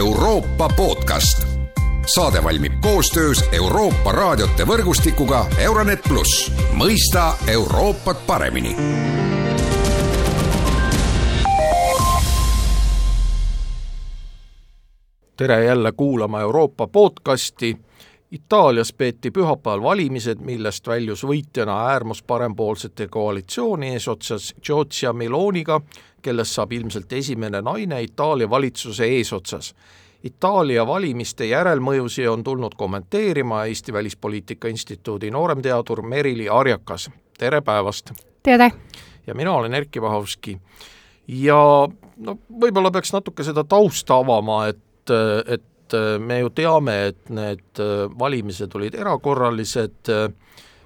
Euroopa podcast. saade valmib koostöös Euroopa raadiote võrgustikuga Euronet pluss, mõista Euroopat paremini tere jälle kuulama Euroopa podcasti. Itaalias peeti pühapäeval valimised, millest väljus võitjana äärmusparempoolsete koalitsiooni eesotsas Giorgia Meloniga, kellest saab ilmselt esimene naine Itaalia valitsuse eesotsas. Itaalia valimiste järelmõjusi on tulnud kommenteerima Eesti Välispoliitika Instituudi nooremteadur Merili Arjakas, tere päevast! tere! ja mina olen Erkki Vahovski. ja no võib-olla peaks natuke seda tausta avama, et et, et me ju teame, et need valimised olid erakorralised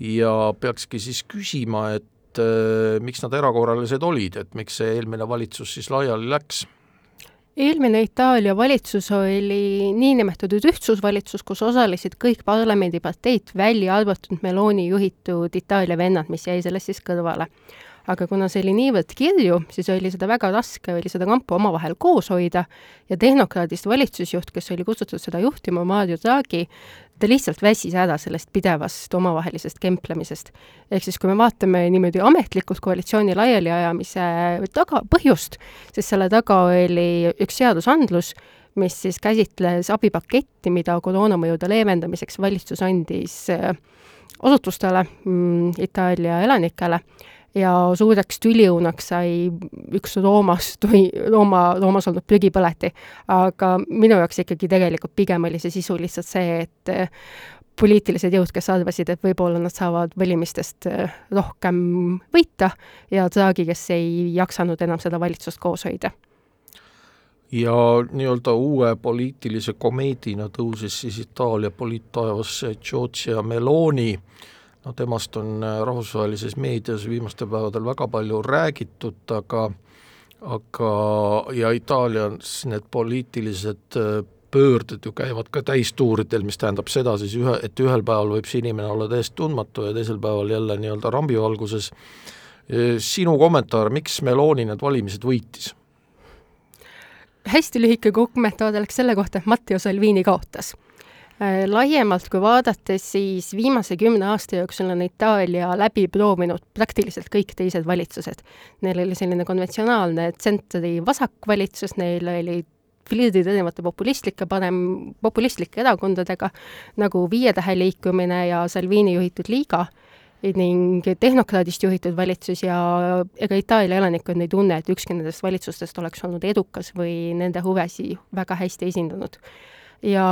ja peakski siis küsima, et miks nad erakorralised olid, et miks see eelmine valitsus siis laiali läks? eelmine Itaalia valitsus oli niinimetatud ühtsusvalitsus, kus osalesid kõik parlamendiparteid, välja arvatud Meloni juhitud Itaalia vennad, mis jäi sellest siis kõrvale aga kuna see oli niivõrd kirju, siis oli seda väga raske, oli seda kampa omavahel koos hoida ja tehnokraadist valitsusjuht, kes oli kutsutud seda juhtima, Mario Draghi, ta lihtsalt väsis ära sellest pidevast omavahelisest kemplemisest. ehk siis, kui me vaatame niimoodi ametlikult koalitsiooni laialiajamise taga, põhjust, siis selle taga oli üks seadusandlus, mis siis käsitles abipaketti, mida koroonamõjude leevendamiseks valitsus andis äh, asutustele, mm, Itaalia elanikele ja suureks tüliõunaks sai üks Roomast või Rooma, Roomas olnud prügipõleti. aga minu jaoks ikkagi tegelikult pigem oli see sisu lihtsalt see, et eh, poliitilised jõud, kes arvasid, et võib-olla nad saavad valimistest eh, rohkem võita ja Draghi, kes ei jaksanud enam seda valitsust koos hoida ja nii-öelda uue poliitilise komeedina tõusis siis Itaalia poliittaevasse Giorgia Meloni äh, no temast on äh, rahvusvahelises meedias viimastel päevadel väga palju räägitud, aga aga, ja Itaalias need poliitilised äh, pöörded ju käivad ka täistuuridel, mis tähendab seda siis ühe, et ühel päeval võib see inimene olla täiesti tundmatu ja teisel päeval jälle nii-öelda rambivalguses. Äh, sinu kommentaar, miks Meloni need valimised võitis? hästi lühike kommentaar oleks selle kohta, et Matteo Salvini kaotas laiemalt kui vaadates, siis viimase kümne aasta jooksul on Itaalia läbi proovinud praktiliselt kõik teised valitsused. Neil oli selline konventsionaalne tsentri vasakvalitsus, neil oli flirdid erinevate populistlike parem, populistlike erakondadega, nagu Viie Tähe liikumine ja Salvini juhitud Liiga, ning tehnokraadist juhitud valitsus ja ega Itaalia elanikkond ei tunne, et ükski nendest valitsustest oleks olnud edukas või nende huvesi väga hästi esindanud ja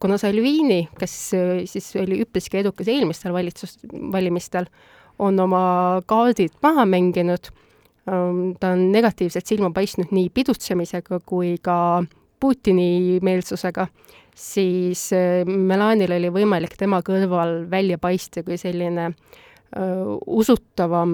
kuna Salvini, kes äh, siis oli üpriski edukas eelmistel valitsus, valimistel, on oma kaardid maha mänginud, ähm, ta on negatiivselt silma paistnud nii pidutsemisega kui ka Putini meelsusega, siis äh, Melanil oli võimalik tema kõrval välja paista kui selline uh, usutavam,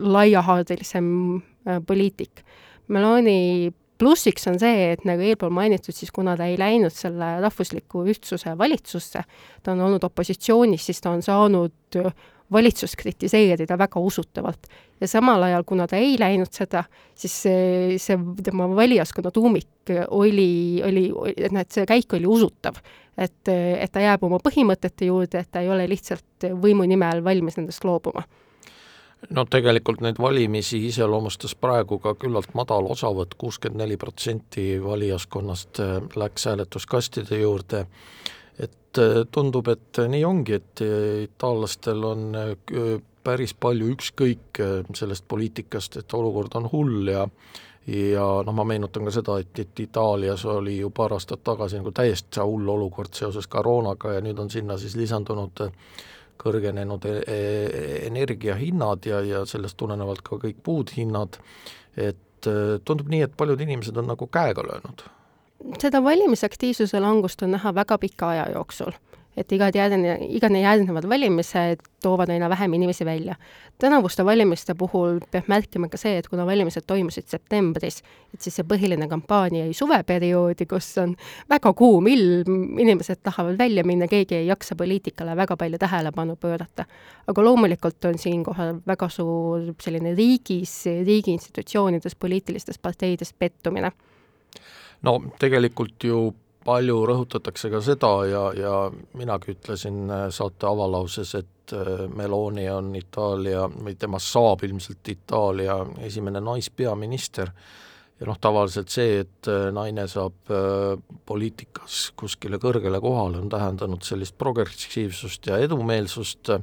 laiahaardelisem uh, poliitik. Meloni plussiks on see, et nagu eelpool mainitud, siis kuna ta ei läinud selle rahvusliku ühtsuse valitsusse, ta on olnud opositsioonis, siis ta on saanud valitsust kritiseerida väga usutavalt. ja samal ajal, kuna ta ei läinud seda, siis see, see tema valijaskonna tuumik oli, oli, et et see käik oli usutav. et, et ta jääb oma põhimõtete juurde, et ta ei ole lihtsalt võimu nimel valmis nendest loobuma no tegelikult neid valimisi iseloomustas praegu ka küllalt madal osavõtt, kuuskümmend neli protsenti valijaskonnast äh, läks hääletuskastide juurde, et äh, tundub, et nii ongi, et äh, itaallastel on päris palju ükskõik sellest poliitikast, et olukord on hull ja ja noh, ma meenutan ka seda, et, et Itaalias oli ju paar aastat tagasi nagu täiesti hull olukord seoses koroonaga ja nüüd on sinna siis lisandunud kõrgenenud e-, e-, energiahinnad ja, ja sellest tulenevalt ka kõik muud hinnad, et e, tundub nii, et paljud inimesed on nagu käega löönud. seda valimisaktiivsuse langust on näha väga pika aja jooksul et igad järgne, igane järgnevad valimised toovad aina vähem inimesi välja. tänavuste valimiste puhul peab märkima ka see, et kuna valimised toimusid septembris, et siis see põhiline kampaania jäi suveperioodi, kus on väga kuum ilm, inimesed tahavad välja minna, keegi ei jaksa poliitikale väga palju tähelepanu pöörata. aga loomulikult on siinkohal väga suur selline riigis, riigi institutsioonides, poliitilistes parteides pettumine no tegelikult ju palju rõhutatakse ka seda ja, ja minagi ütlesin äh, saate avalauses, et äh, Meloni on Itaalia või temast saab ilmselt Itaalia esimene naispeaminister. Ja noh, tavaliselt see, et äh, naine saab poliitikas kuskile kõrgele kohale, on tähendanud sellist progressiivsust ja edumeelsust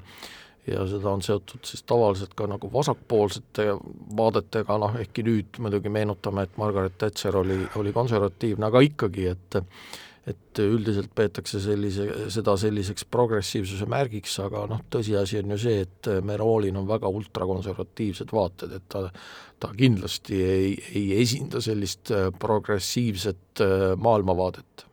ja seda on seotud siis tavaliselt ka nagu vasakpoolsete vaadetega, noh ehkki nüüd muidugi meenutame, et Margaret Thatcher oli, oli konservatiivne, aga ikkagi, et et üldiselt peetakse sellise, seda selliseks progressiivsuse märgiks, aga noh, tõsiasi on ju see, et Merolil on väga ultrakonservatiivsed vaated, et ta ta kindlasti ei, ei esinda sellist progressiivset maailmavaadet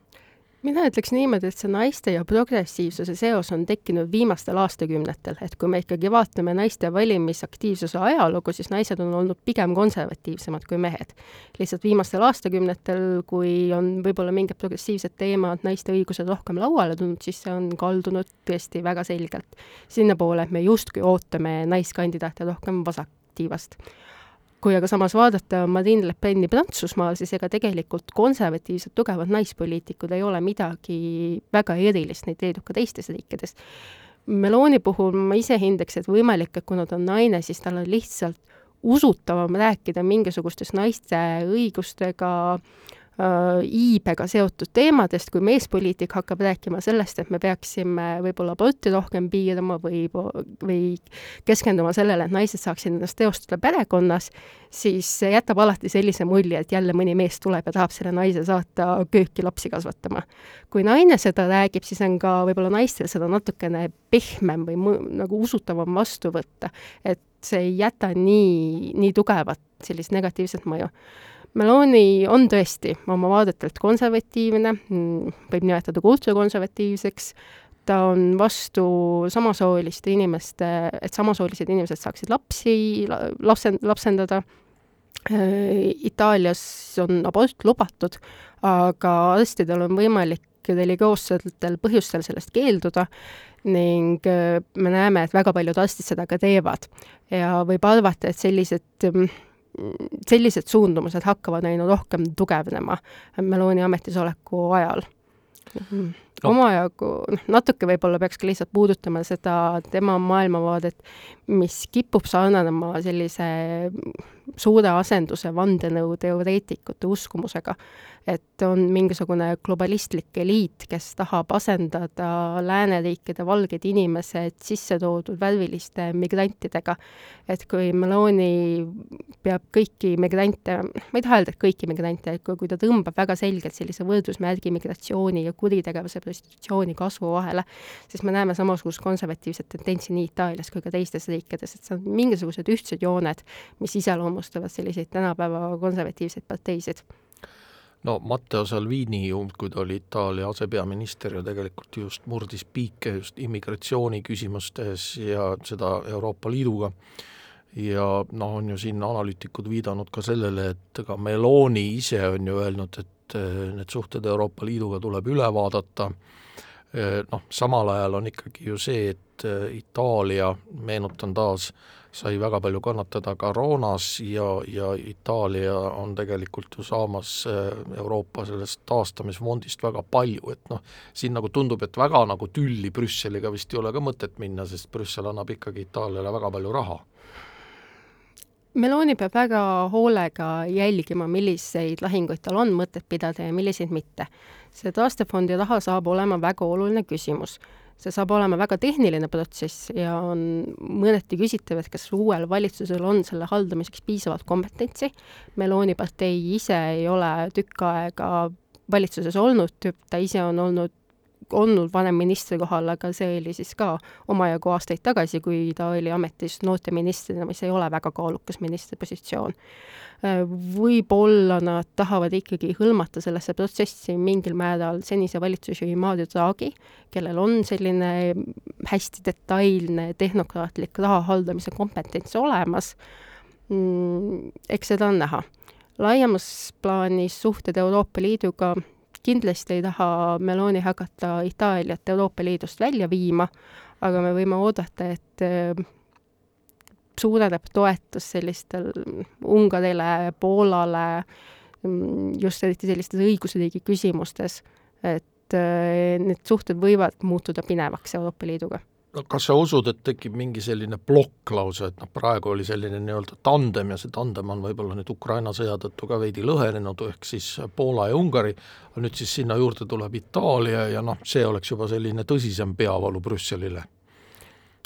mina ütleks niimoodi, et see naiste ja progressiivsuse seos on tekkinud viimastel aastakümnetel, et kui me ikkagi vaatame naiste valimisaktiivsuse ajalugu, siis naised on olnud pigem konservatiivsemad kui mehed. lihtsalt viimastel aastakümnetel, kui on võib-olla mingid progressiivsed teemad, naiste õigused rohkem lauale tulnud, siis see on kaldunud tõesti väga selgelt sinnapoole, et me justkui ootame naiskandidaate rohkem vasaktiivast kui aga samas vaadata Marine Le Peni Prantsusmaal, siis ega tegelikult konservatiivsed tugevad naispoliitikud ei ole midagi väga erilist, neid leidub ka teistes riikides. Meloni puhul ma ise hindaks, et võimalik, et kuna ta on naine, siis tal on lihtsalt usutavam rääkida mingisugustest naiste õigustega äh, iibega seotud teemadest, kui meespoliitik hakkab rääkima sellest, et me peaksime võib-olla aborti rohkem piirama või, või keskenduma sellele, et naised saaksid ennast teostada perekonnas, siis see jätab alati sellise mulje, et jälle mõni mees tuleb ja tahab selle naise saata kööki lapsi kasvatama. kui naine seda räägib, siis on ka võib-olla naistel seda natukene pehmem või nagu usutavam vastu võtta, et see ei jäta nii, nii tugevat sellist negatiivset mõju Meloni on tõesti oma vaadetelt konservatiivne, võib nimetada ka ultrakonservatiivseks, ta on vastu samasooliste inimeste, et samasoolised inimesed saaksid lapsi, lapsen-, lapsendada, Itaalias on abort lubatud, aga arstidel on võimalik religioossetel põhjustel sellest keelduda ning me näeme, et väga paljud arstid seda ka teevad. ja võib arvata, et sellised sellised suundumused hakkavad aina rohkem tugevnema Meloni ametisoleku ajal mm no. omajagu, noh, natuke võib-olla peaks ka lihtsalt puudutama seda tema maailmavaadet, mis kipub sarnanema sellise suure asenduse vandenõuteoreetikute uskumusega. Et on mingisugune globalistlik eliit, kes tahab asendada lääneriikide valged inimesed sisse toodud värviliste migrantidega. et kui Meloni peab kõiki migrante, ma ei taha öelda, et kõiki migrante, et kui, kui ta tõmbab väga selgelt sellise võrdusmärgi migratsiooni ja kuritegevuse prostitutsiooni kasvu vahele, siis me näeme samasugust konservatiivset tendentsi nii Itaalias kui ka teistes riikides, et see on mingisugused ühtsed jooned, mis iseloomustavad selliseid tänapäeva konservatiivseid parteisid no Matteo Salvini ju, kui ta oli Itaalia asepeaminister ja tegelikult just murdis piike just immigratsiooni küsimustes ja seda Euroopa Liiduga, ja noh, on ju siin analüütikud viidanud ka sellele, et ka Meloni ise on ju öelnud, et eh, need suhted Euroopa Liiduga tuleb üle vaadata, noh, samal ajal on ikkagi ju see, et eh, Itaalia, meenutan taas, sai väga palju kannatada koroonas ja, ja Itaalia on tegelikult ju saamas Euroopa sellest taastamisfondist väga palju, et noh, siin nagu tundub, et väga nagu tülli Brüsseliga vist ei ole ka mõtet minna, sest Brüssel annab ikkagi Itaaliale väga palju raha Meloni peab väga hoolega jälgima, milliseid lahinguid tal on mõtet pidada ja milliseid mitte. See taastefondi raha saab olema väga oluline küsimus. see saab olema väga tehniline protsess ja on mõneti küsitav, et kas uuel valitsusel on selle haldamiseks piisavalt kompetentsi. Meloni partei ise ei ole tükk aega valitsuses olnud, ta ise on olnud olnud vanem ministri kohal, aga see oli siis ka omajagu aastaid tagasi, kui ta oli ametis noorteministrina, mis ei ole väga kaalukas ministripositsioon. Võib-olla nad tahavad ikkagi hõlmata sellesse protsessi mingil määral senise valitsusjuhi Mario Draghi, kellel on selline hästi detailne tehnokraatlik raha haldamise kompetents olemas, mm, eks seda on näha laiemas plaanis suhted Euroopa Liiduga kindlasti ei taha Meloni hakata Itaaliat Euroopa Liidust välja viima, aga me võime oodata, et äh, suureneb toetus sellistel Ungarile, Poolale, mm, just eriti sellistes õigusriigi küsimustes, et äh, need suhted võivad muutuda pinevaks Euroopa Liiduga no kas sa usud, et tekib mingi selline plokk lausa, et noh, praegu oli selline nii-öelda tandem ja see tandem on võib-olla nüüd Ukraina sõja tõttu ka veidi lõhenenud, ehk siis Poola ja Ungari, nüüd siis sinna juurde tuleb Itaalia ja noh, see oleks juba selline tõsisem peavalu Brüsselile?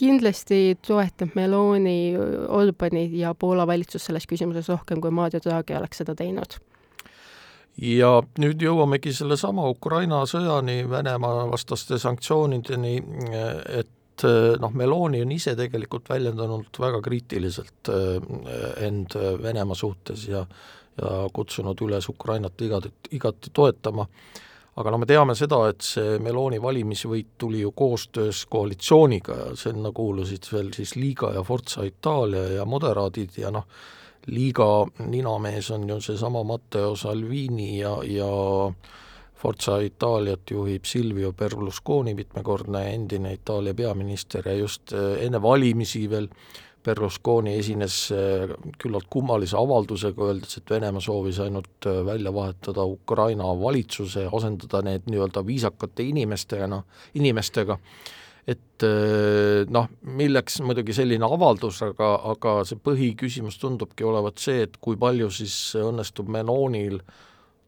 kindlasti toetab Meloni Orbani ja Poola valitsus selles küsimuses rohkem, kui Mario Draghi oleks seda teinud ja nüüd jõuamegi sellesama Ukraina sõjani, Venemaa vastaste sanktsioonideni, et et eh, noh, Meloni on ise tegelikult väljendanud väga kriitiliselt eh, end Venemaa suhtes ja ja kutsunud üles Ukrainat igati, igati toetama, aga no me teame seda, et see Meloni valimisvõit tuli ju koostöös koalitsiooniga ja sinna kuulusid veel siis Liiga ja Forza Itaalia ja moderaadid ja noh, liiga ninamees on ju seesama Matteo Salvini ja, ja Forza Itaaliat juhib Silvio Berlusconi, mitmekordne endine Itaalia peaminister ja just eh, enne valimisi veel Berlusconi esines eh, küllalt kummalise avaldusega, öeldes, et Venemaa soovis ainult eh, välja vahetada Ukraina valitsuse, asendada need nii-öelda viisakate inimestega, noh, inimestega, et noh, milleks muidugi selline avaldus, aga, aga see põhiküsimus tundubki olevat see, et kui palju siis õnnestub Melonil äh,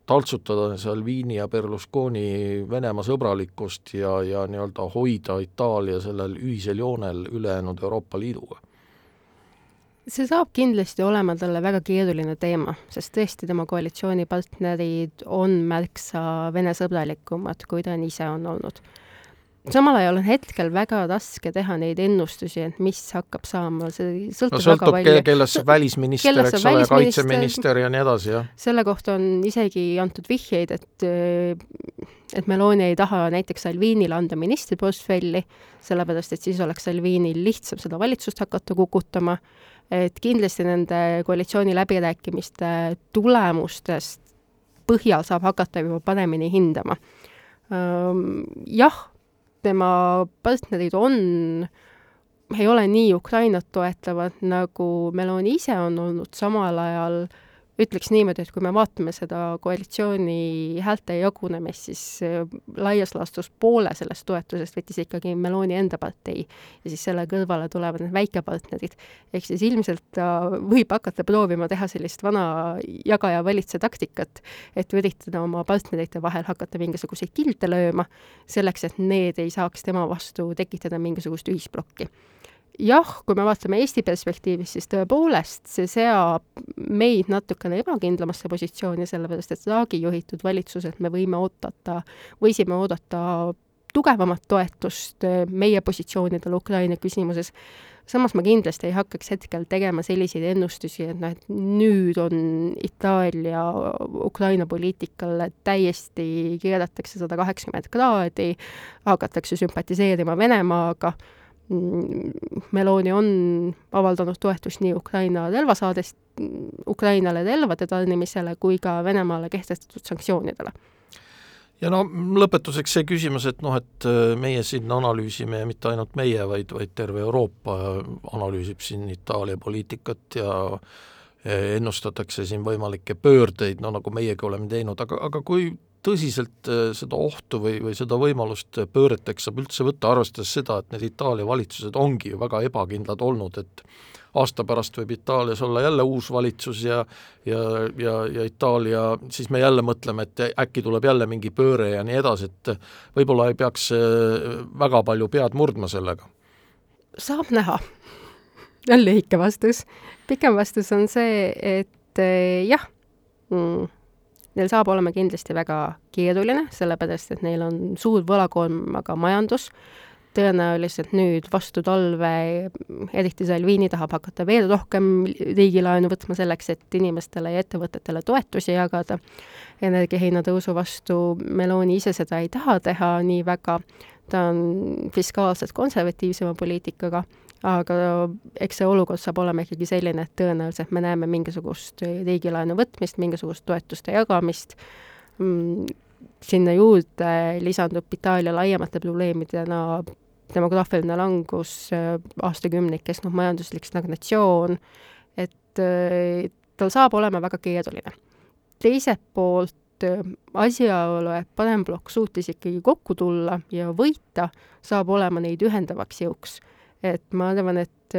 taltsutada Salvini ja Berlusconi Venemaa sõbralikkust ja, ja nii-öelda hoida Itaalia sellel ühisel joonel ülejäänud Euroopa Liiduga? see saab kindlasti olema talle väga keeruline teema, sest tõesti tema koalitsioonipartnerid on märksa Vene sõbralikumad, kui ta ise on olnud samal ajal on hetkel väga raske teha neid ennustusi, et mis hakkab saama, see sõltub, no, sõltub väga palju kellest saab välisminister, eks ole, kaitseminister ja nii edasi, jah. selle kohta on isegi antud vihjeid, et et Meloni ei taha näiteks Salvinile anda ministriportfelli, sellepärast et siis oleks Salvinil lihtsam seda valitsust hakata kukutama, et kindlasti nende koalitsiooni läbirääkimiste tulemustest põhjal saab hakata juba paremini hindama. Jah tema partnerid on, ei ole nii Ukrainat toetavad, nagu Meloni ise on olnud, samal ajal. äh, ütleks niimoodi, et kui me vaatame seda koalitsiooni häälte jagunemist, siis äh, laias laastus poole sellest toetusest võttis ikkagi Meloni enda partei ja siis selle kõrvale tulevad need väikepartnerid. ehk siis ilmselt ta võib hakata proovima teha sellist vana jaga-ja-valitse taktikat, et üritada oma partnerite vahel hakata mingisuguseid kilte lööma, selleks et need ei saaks tema vastu tekitada mingisugust ühisplokki jah, kui me vaatame Eesti perspektiivist, siis tõepoolest see seab meid natukene ebakindlamasse positsiooni, sellepärast et Draghi juhitud valitsuselt me võime oodata, võisime oodata tugevamat toetust meie positsioonidele Ukraina küsimuses. samas ma kindlasti ei hakkaks hetkel tegema selliseid ennustusi, et noh, et nüüd on Itaalia Ukraina poliitikale täiesti, keeratakse sada kaheksakümmend kraadi, hakatakse sümpatiseerima Venemaaga Meloni on avaldanud toetust nii Ukraina relvasaadest, Ukrainale relvade tarnimisele kui ka Venemaale kehtestatud sanktsioonidele. ja no lõpetuseks see küsimus, et noh, et äh, meie siin analüüsime ja mitte ainult meie, vaid, vaid terve Euroopa analüüsib siin Itaalia poliitikat ja ennustatakse siin võimalikke pöördeid, no nagu meiegi oleme teinud, aga, aga kui tõsiselt äh, seda ohtu või, või seda võimalust pööreteks saab üldse võtta, arvestades seda, et need Itaalia valitsused ongi ju väga ebakindlad olnud, et aasta pärast võib Itaalias olla jälle uus valitsus ja ja, ja, ja Itaalia, siis me jälle mõtleme, et äkki tuleb jälle mingi pööre ja nii edasi, et võib-olla ei peaks äh, väga palju pead murdma sellega? saab näha. lühike vastus. pikem vastus on see, et äh, jah mm Neil saab olema kindlasti väga keeruline, sellepärast et neil on suur võlakoormaga majandus, tõenäoliselt nüüd vastu talve, eriti Salvini tahab hakata veel rohkem riigilaenu võtma selleks, et inimestele ja ettevõtetele toetusi jagada. energiahinna tõusu vastu Meloni ise seda ei taha teha nii väga, ta on fiskaalselt konservatiivsema poliitikaga aga eks see olukord saab olema ikkagi selline, et tõenäoliselt me näeme mingisugust riigilaenu võtmist, mingisugust toetuste jagamist, mm, sinna juurde lisandub Itaalia laiemate probleemidena demograafiline langus, aastakümneid kestnud majanduslik stagnatsioon, et tal saab olema väga keeruline. teiselt poolt asjaolu, et paremplokk suutis ikkagi kokku tulla ja võita, saab olema neid ühendavaks jõuks. Et ma arvan, et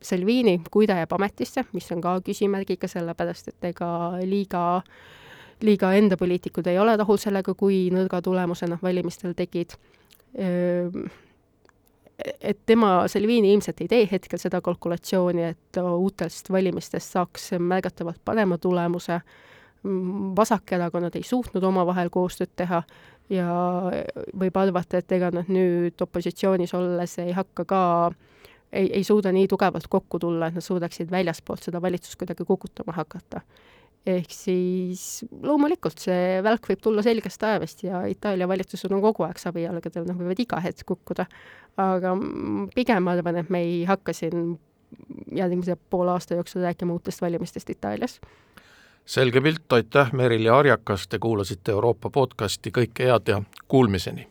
Salvini, kui ta jääb ametisse, mis on ka küsimärgiga, sellepärast et ega liiga, liiga enda poliitikud ei ole rahul sellega, kui nõrga tulemuse nad valimistel tegid, et tema, Salvini ilmselt ei tee hetkel seda kalkulatsiooni, et uutest valimistest saaks märgatavalt parema tulemuse, vasakerakonnad ei suutnud omavahel koostööd teha ja võib arvata, et ega nad nüüd opositsioonis olles ei hakka ka ei, ei suuda nii tugevalt kokku tulla, et nad suudaksid väljaspoolt seda valitsust kuidagi kukutama hakata ehk siis loomulikult see välk võib tulla selgest taevast ja Itaalia valitsused on kogu aeg savijalgadel, nad võivad iga hetk kukkuda. aga pigem ma arvan, et me ei hakka siin järgmise poole aasta jooksul rääkima uutest valimistest Itaalias. Selge pilt, aitäh, Merili Arjakas, te kuulasite Euroopa podcasti, kõike head ja kuulmiseni!